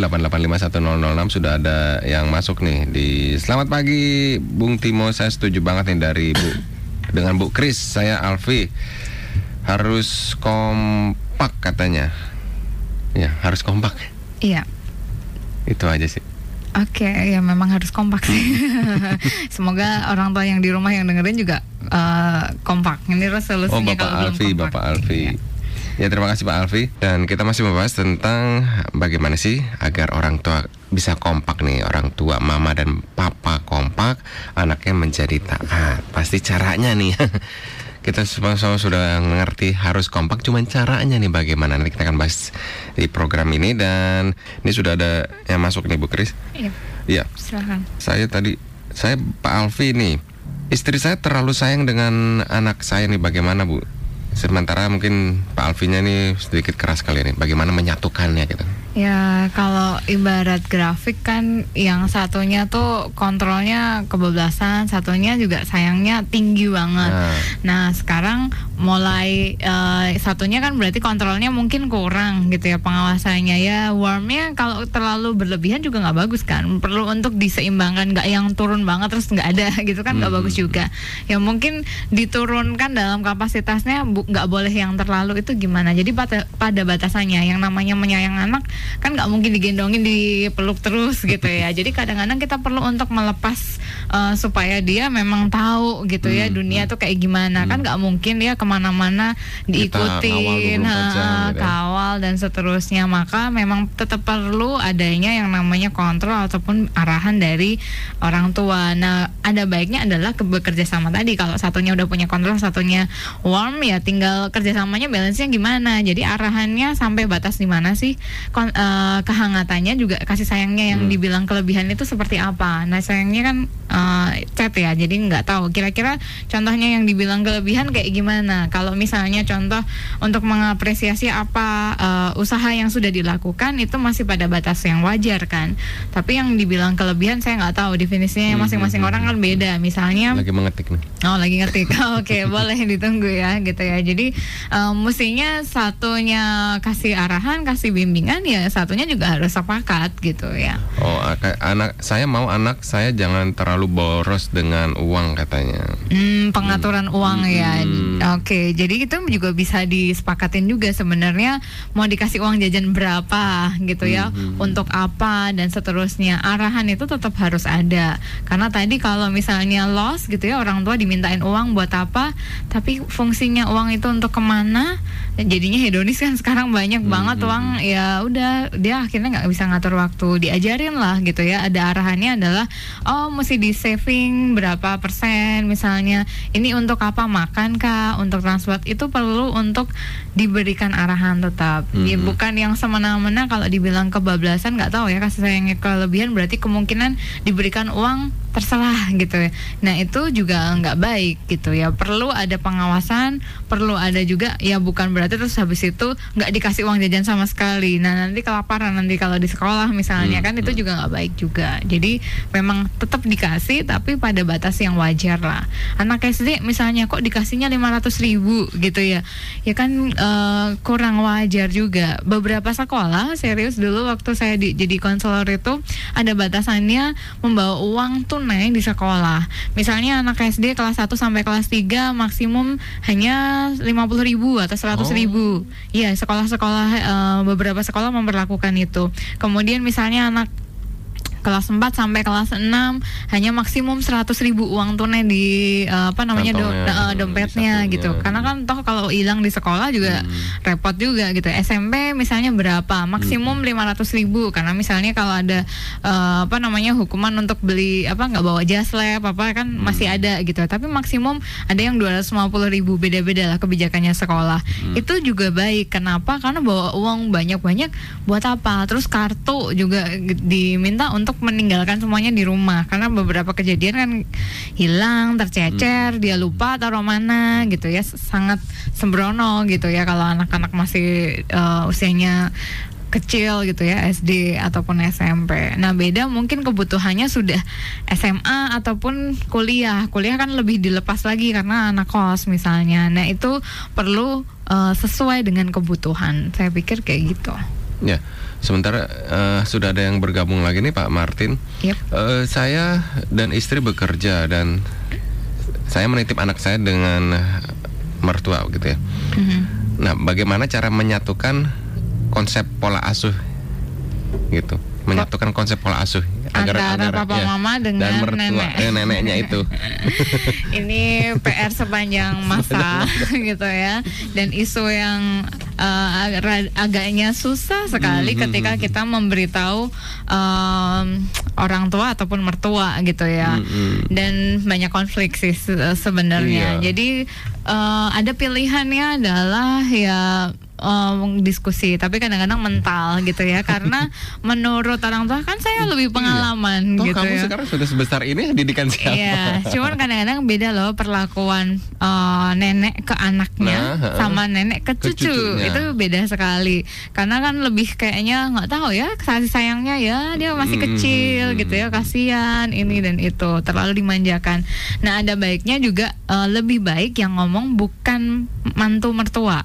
sudah ada yang masuk nih di Selamat pagi Bung Timo saya setuju banget nih dari Bu dengan Bu Kris saya Alfi harus kompak katanya. Ya, harus kompak. Iya. Itu aja sih. Oke, ya memang harus kompak sih. Semoga orang tua yang di rumah yang dengerin juga eh, kompak. Ini resolusinya Oh Bapak kalau belum Alfi, kompak. Bapak Alfi. Iya. Ya terima kasih Pak Alfi dan kita masih membahas tentang bagaimana sih agar orang tua bisa kompak nih orang tua mama dan papa kompak anaknya menjadi taat pasti caranya nih kita semua semua sudah mengerti harus kompak cuman caranya nih bagaimana nanti kita akan bahas di program ini dan ini sudah ada yang masuk nih Bu Kris Iya, Iya silakan. saya tadi saya Pak Alfi nih istri saya terlalu sayang dengan anak saya nih bagaimana bu? Sementara mungkin Pak Alfinya ini sedikit keras kali ini. Bagaimana menyatukannya gitu? Ya kalau ibarat grafik kan yang satunya tuh kontrolnya kebablasan, satunya juga sayangnya tinggi banget. Nah. Nah sekarang mulai eh, satunya kan berarti kontrolnya mungkin kurang gitu ya pengawasannya ya warmnya kalau terlalu berlebihan juga nggak bagus kan perlu untuk diseimbangkan nggak yang turun banget terus nggak ada gitu kan nggak Hmm. bagus juga ya mungkin diturunkan dalam kapasitasnya nggak boleh yang terlalu itu gimana jadi pada pada batasannya yang namanya menyayang anak kan nggak mungkin digendongin dipeluk terus gitu ya. Jadi kadang-kadang kita perlu untuk melepas eh, supaya dia memang tahu gitu ya Hmm, dunia tuh kayak gimana. Kan nggak mungkin dia ke mana-mana diikutin 24 jam ha, gitu ya. kawal dan seterusnya. Maka memang tetap perlu adanya yang namanya kontrol ataupun arahan dari orang tua. Nah ada baiknya adalah ke- bekerja sama tadi. Kalau satunya udah punya kontrol satunya warm ya tinggal kerjasamanya balance-nya gimana. Jadi arahannya sampai batas di mana sih Kon- eh, kehangatannya juga kasih sayangnya yang Hmm. dibilang kelebihan itu seperti apa. Nah sayangnya kan eh, chat ya jadi nggak tahu. Kira-kira contohnya yang dibilang kelebihan kayak gimana? Kalau misalnya contoh untuk mengapresiasi apa eh, usaha yang sudah dilakukan itu masih pada batas yang wajar kan? Tapi yang dibilang kelebihan saya nggak tahu. Definisinya Hmm, masing-masing hmm, orang kan beda. Misalnya Lagi mengetik nih. Oh lagi ngetik, oke boleh ditunggu ya gitu ya. Jadi em, mestinya satunya kasih arahan, kasih bimbingan ya satunya juga harus sepakat gitu ya. Oh, anak saya mau anak saya jangan terlalu boros dengan uang katanya. Hmm, pengaturan uang ya. Hmm. Oke, jadi itu juga bisa disepakatin juga sebenarnya mau dikasih uang jajan berapa gitu ya, Hmm. untuk apa dan seterusnya. Arahan itu tetap harus ada. Karena tadi kalau misalnya loss gitu ya orang tua dimintain uang buat apa, tapi fungsinya uang itu untuk ke mana? Dan jadinya hedonis kan sekarang banyak Hmm, banget hmm, uang ya udah dia akhirnya nggak bisa ngatur waktu diajarin lah gitu ya. Ada arahannya adalah oh mesti di saving berapa persen? Misalnya ini untuk apa makan kah untuk transport itu perlu untuk diberikan arahan tetap. Ya, Mhm. bukan yang semena-mena kalau dibilang kebablasan nggak tahu ya kasih sayangnya kelebihan berarti kemungkinan diberikan uang terserah gitu ya. Nah itu juga nggak baik gitu ya. Perlu ada pengawasan perlu ada juga ya bukan berarti terus habis itu nggak dikasih uang jajan sama sekali. Nah nanti kelaparan nanti kalau di sekolah misalnya Hmm, kan itu hmm. juga nggak baik juga. Jadi memang tetap dikasih tapi pada batas yang wajar lah. Anak SD misalnya kok dikasihnya 500 ribu gitu ya. Ya kan eh, kurang wajar juga. Beberapa sekolah serius dulu waktu saya di- jadi konselor itu ada batasannya membawa uang tunai di sekolah. Misalnya anak SD kelas 1 sampai kelas 3 maksimum hanya 50 ribu atau 100 ribu. Iya sekolah-sekolah eh, beberapa sekolah memperlakukan itu. Kemudian misalnya anak kelas 4 sampai kelas 6 hanya maksimum 100 ribu uang tunai di eh, apa namanya do- di dompetnya gitu. karena kan toh kalau hilang di sekolah juga Hmm. repot juga gitu. SMP misalnya berapa? Maksimum 500 ribu. Karena misalnya kalau ada eh, apa namanya hukuman untuk beli apa nggak bawa jas lab apa kan Hmm. masih ada gitu. Tapi maksimum ada yang 250 ribu beda-beda lah kebijakannya sekolah. Hmm. itu juga baik. Kenapa? Karena bawa uang banyak-banyak. Buat apa? Terus kartu juga diminta untuk meninggalkan semuanya di rumah karena beberapa kejadian kan hilang tercecer dia lupa taruh mana gitu ya sangat sembrono gitu ya kalau anak-anak masih eh, usianya kecil gitu ya SD ataupun SMP. Nah beda mungkin kebutuhannya sudah SMA ataupun kuliah. Kuliah kan lebih dilepas lagi karena anak kos misalnya. Nah itu perlu eh, sesuai dengan kebutuhan. Saya pikir kayak gitu. Ya, sementara eh, sudah ada yang bergabung lagi nih Pak Martin. Yep. Eh, saya dan istri bekerja dan saya menitip anak saya dengan mertua gitu ya. Mhm. Nah, bagaimana cara menyatukan konsep pola asuh gitu? Menyatukan konsep pola asuh Antara papa mama dengan dan mertua nenek. eh, neneknya itu. Ini PR sepanjang masa gitu ya. Dan isu yang ag- agaknya susah sekali Mhm. ketika kita memberitahu em, orang tua ataupun mertua gitu ya. Mm-mm. Dan banyak konflik sih se- sebenarnya. Iya. Jadi eh, ada pilihannya adalah ya um, diskusi, tapi kadang-kadang mental gitu ya, karena menurut orang tua kan saya lebih pengalaman Toh gitu kamu ya. sekarang sudah sebesar ini didikan siapa? Iya, cuman kadang-kadang beda loh perlakuan uh, nenek ke anaknya Nah, sama nenek ke Ke cucu. cucunya. Itu beda sekali. Karena kan lebih kayaknya nggak tahu ya kasih sayangnya ya dia masih Mm, kecil mm, gitu ya kasihan ini dan itu terlalu dimanjakan. Nah ada baiknya juga uh, lebih baik yang ngomong bukan mantu mertua.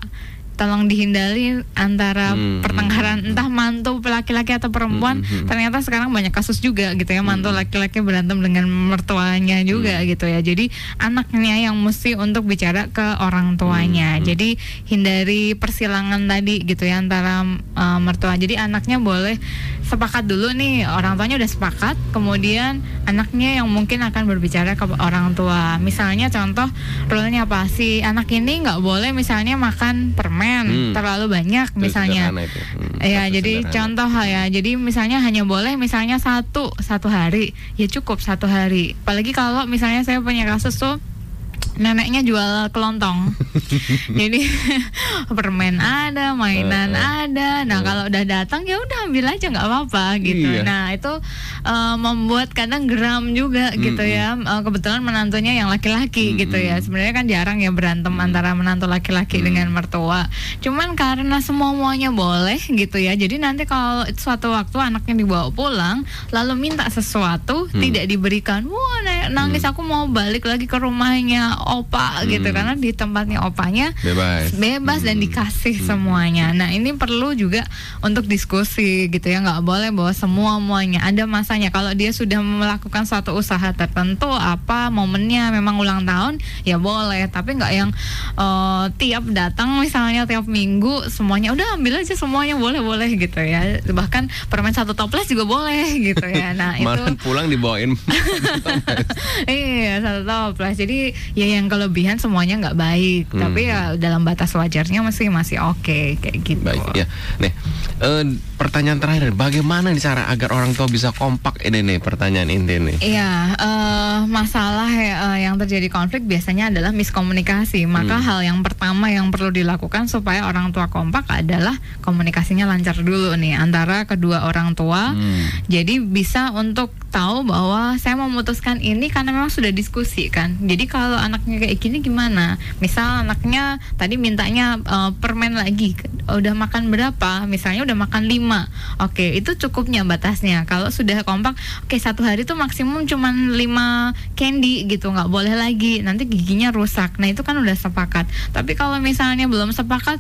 Tolong dihindari antara Hmm, pertengkaran hmm, entah mantu laki-laki atau perempuan. Hmm, hmm, hmm. Ternyata sekarang banyak kasus juga gitu ya mantu Hmm. laki-laki berantem dengan mertuanya juga gitu ya. Jadi anaknya yang mesti untuk bicara ke orang tuanya. Hmm, hmm. Jadi hindari persilangan tadi gitu ya antara uh, mertua. Jadi anaknya boleh sepakat dulu nih orang tuanya udah sepakat, kemudian anaknya yang mungkin akan berbicara ke orang tua. Misalnya contoh rule-nya apa sih? Anak ini nggak boleh misalnya makan permen Hmm. terlalu banyak Itu misalnya. Hmm, Ya, jadi sederhana. contoh ya. Jadi misalnya hanya boleh misalnya satu satu hari, ya cukup satu hari. Apalagi kalau misalnya saya punya kasus tuh neneknya jual kelontong. jadi permen ada, mainan eh. ada. Nah Eh. kalau udah datang ya udah ambil aja nggak apa-apa gitu. Iya. Nah itu eh, membuat kadang geram juga gitu Mm-mm. ya. Eh, kebetulan menantunya yang laki-laki gitu ya. Sebenarnya kan jarang ya berantem antara menantu laki-laki Mm. dengan mertua. Cuman karena semua muanya boleh gitu ya. Jadi nanti kalau suatu waktu anaknya dibawa pulang lalu minta sesuatu Hmm. tidak diberikan. Wah, na- nangis aku mau balik lagi ke rumahnya opa gitu Hmm. karena di tempatnya opanya bebas. bebas dan Hmm. dikasih Hmm. semuanya. Nah ini perlu juga untuk diskusi gitu ya, nggak boleh bahwa semua muanya ada masanya. Kalau dia sudah melakukan suatu usaha tertentu, apa momennya memang ulang tahun, ya boleh. Tapi nggak yang eh, tiap datang misalnya tiap minggu semuanya udah ambil aja semuanya boleh boleh gitu ya. Bahkan permen satu toples juga boleh gitu ya. Nah itu Malah pulang dibawain iya satu toples jadi ya yang kelebihan semuanya nggak baik Hmm. tapi ya dalam batas wajarnya masih masih oke kayak gitu Baik ya. Nih, eh, pertanyaan terakhir, bagaimana nih cara agar orang tua bisa kompak ini nih pertanyaan inti nih. Iya, eh, masalah eh, yang terjadi konflik biasanya adalah miskomunikasi. Maka Hmm. hal yang pertama yang perlu dilakukan supaya orang tua kompak adalah komunikasinya lancar dulu nih antara kedua orang tua. Hmm. Jadi bisa untuk tahu bahwa saya memutuskan ini karena memang sudah diskusi kan. Jadi kalau anaknya kayak gini gimana? Misal anaknya tadi mintanya eh, permen lagi, udah makan berapa? Misalnya udah makan 5 Oke, itu cukupnya batasnya. Kalau sudah kompak, oke satu hari tuh maksimum cuman 5 candy gitu, nggak boleh lagi. Nanti giginya rusak. Nah itu kan udah sepakat. Tapi kalau misalnya belum sepakat,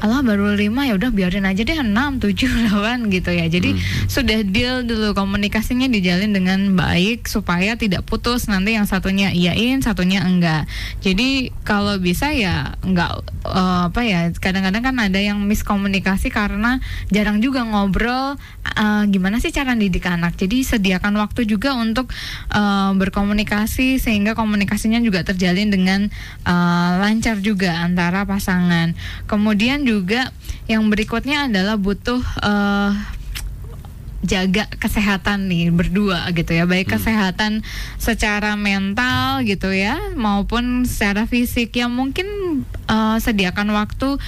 Allah baru lima ya udah biarin aja deh enam tujuh delapan gitu ya. Jadi Hmm. sudah deal dulu komunikasinya dijalin dengan baik supaya tidak putus. Nanti yang satunya iyain satunya enggak. Jadi kalau bisa ya enggak eh, apa ya kadang-kadang kan ada yang miskomunikasi karena jarang juga ngobrol eh, gimana sih cara didik anak. Jadi sediakan waktu juga untuk eh, berkomunikasi sehingga komunikasinya juga terjalin dengan eh, lancar juga antara pasangan. Kemudian juga yang berikutnya adalah butuh eh, jaga kesehatan nih berdua gitu ya. Baik kesehatan secara mental gitu ya maupun secara fisik yang mungkin eh, sediakan waktu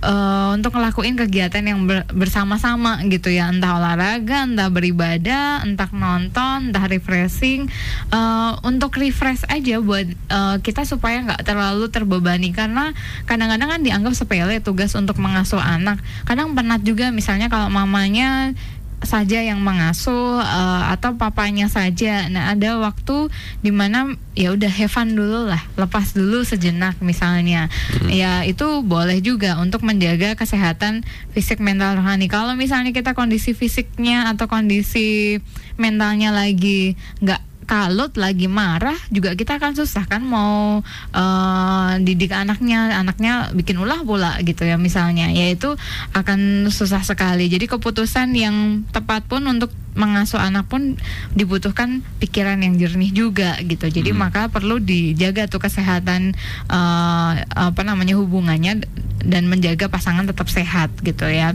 eh, untuk ngelakuin kegiatan yang ber- bersama-sama gitu ya. Entah olahraga entah beribadah entah nonton entah refreshing. Eh, untuk refresh aja buat eh, kita supaya nggak terlalu terbebani. Karena kadang-kadang kan dianggap sepele tugas untuk mengasuh anak. Kadang penat juga misalnya kalau mamanya saja yang mengasuh eh, atau papanya saja. Nah, ada waktu di mana ya udah have fun dulu lah, lepas dulu sejenak misalnya. Ya itu boleh juga untuk menjaga kesehatan fisik mental rohani. Kalau misalnya kita kondisi fisiknya atau kondisi mentalnya lagi nggak kalut lagi marah juga kita akan susah kan mau eh, didik anaknya anaknya bikin ulah pula gitu ya misalnya. Yaitu akan susah sekali. Jadi keputusan yang tepat pun untuk mengasuh anak pun dibutuhkan pikiran yang jernih juga gitu. Jadi Hmm. maka perlu dijaga tuh kesehatan eh, apa namanya hubungannya dan menjaga pasangan tetap sehat gitu ya.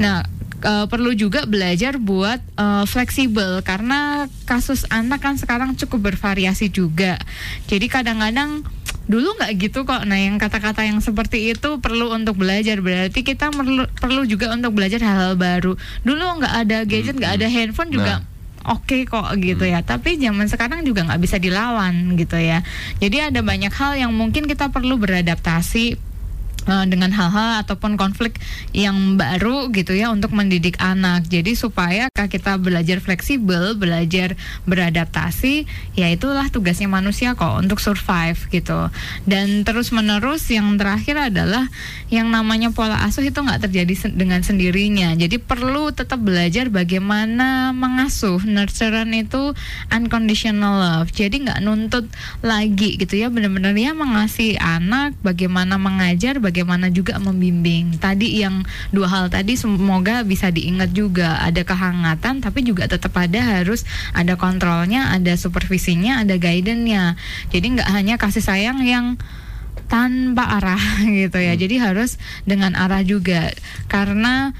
Nah eh, perlu juga belajar buat eh, fleksibel karena kasus anak kan sekarang cukup bervariasi juga. Jadi kadang-kadang dulu nggak gitu kok. Nah, yang kata-kata yang seperti itu perlu untuk belajar. Berarti kita perlu perlu juga untuk belajar hal-hal baru. Dulu nggak ada gadget, nggak ada handphone juga. Oke kok gitu ya, tapi zaman sekarang juga nggak bisa dilawan gitu ya. Jadi ada banyak hal yang mungkin kita perlu beradaptasi uh, dengan hal-hal ataupun konflik yang baru gitu ya untuk mendidik anak. Jadi supaya kita belajar fleksibel, belajar beradaptasi, ya itulah tugasnya manusia kok untuk survive gitu. Dan terus menerus yang terakhir adalah yang namanya pola asuh itu nggak terjadi sen dengan sendirinya. Jadi perlu tetap belajar bagaimana mengasuh. Nurturean itu unconditional love. Jadi nggak nuntut lagi gitu ya, benar-benar ya mengasihi anak, bagaimana mengajar, bagaimana juga membimbing. Tadi yang dua hal tadi semoga bisa diingat juga ada kehangatan tapi juga tetap ada harus ada kontrolnya, ada supervisinya, ada guidance-nya. Jadi nggak hanya kasih sayang yang tanpa arah gitu ya. Jadi harus dengan arah juga karena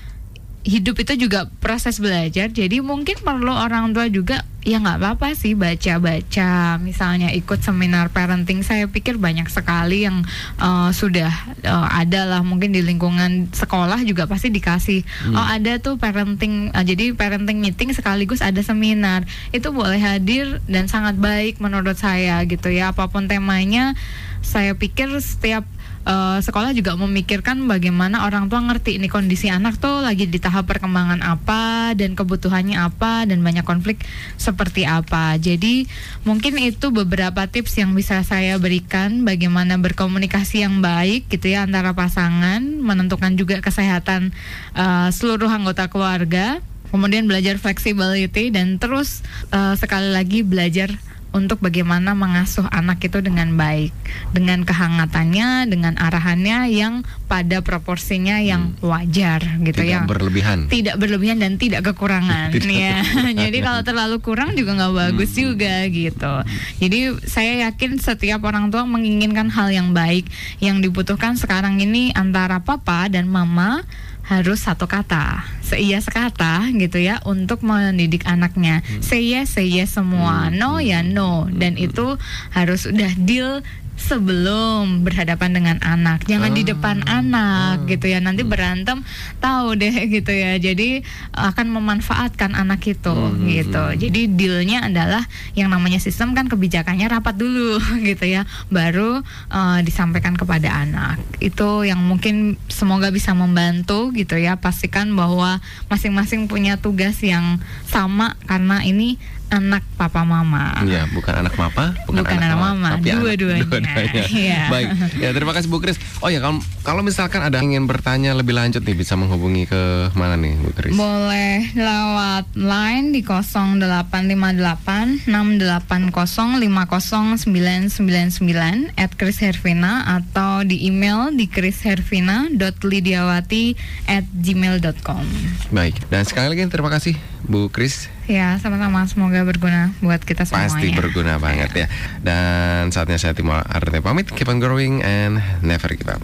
hidup itu juga proses belajar. Jadi mungkin perlu orang tua juga ya nggak apa-apa sih baca-baca. Misalnya ikut seminar parenting saya pikir banyak sekali yang uh, sudah uh, ada lah. Mungkin di lingkungan sekolah juga pasti dikasih. Hmm. oh ada tuh parenting uh, jadi parenting meeting sekaligus ada seminar. Itu boleh hadir dan sangat baik menurut saya gitu ya. Apa pun temanya saya pikir setiap uh, sekolah juga memikirkan bagaimana orang tua ngerti ini kondisi anak tuh lagi di tahap perkembangan apa dan kebutuhannya apa dan banyak konflik seperti apa. Jadi mungkin itu beberapa tips yang bisa saya berikan bagaimana berkomunikasi yang baik gitu ya antara pasangan, menentukan juga kesehatan uh, seluruh anggota keluarga kemudian belajar flexibility dan terus uh, sekali lagi belajar untuk bagaimana mengasuh anak itu dengan baik, dengan kehangatannya, dengan arahannya yang pada proporsinya yang hmm. wajar gitu tidak ya. Tidak berlebihan. Tidak berlebihan dan tidak kekurangan tidak ya. Jadi kalau terlalu kurang juga nggak bagus hmm. juga gitu. Jadi saya yakin setiap orang tua menginginkan hal yang baik yang dibutuhkan sekarang ini antara papa dan mama harus satu kata, seia sekata gitu ya untuk mendidik anaknya. Hmm. Say yes, say yes semua, hmm. no ya no, dan hmm. itu harus udah deal sebelum berhadapan dengan anak, jangan oh. di depan ah. anak oh. gitu ya. Nanti hmm. berantem tahu deh gitu ya. Jadi akan memanfaatkan anak itu hmm. gitu. Jadi dealnya adalah yang namanya sistem kan kebijakannya rapat dulu gitu ya, baru uh, disampaikan kepada anak. Itu yang mungkin semoga bisa membantu gitu ya. Pastikan bahwa masing-masing punya tugas yang sama karena ini anak papa mama. Iya, bukan anak papa, bukan, bukan anak, anak mama, dua-duanya. Dua ya. Baik, ya terima kasih Bu Kris. Oh ya, kalau kalau misalkan ada yang ingin bertanya lebih lanjut nih, bisa menghubungi ke mana nih Bu Kris? Boleh lewat line di 0858 680 50999 at Kris Hervina atau di email di krishervina.lidiawati at gmail.com. Baik, dan sekali lagi terima kasih Bu Kris Ya, sama-sama. Semoga berguna buat kita semuanya. Pasti berguna banget ya. Dan saatnya saya Timo Arte pamit. Keep on growing and never give up.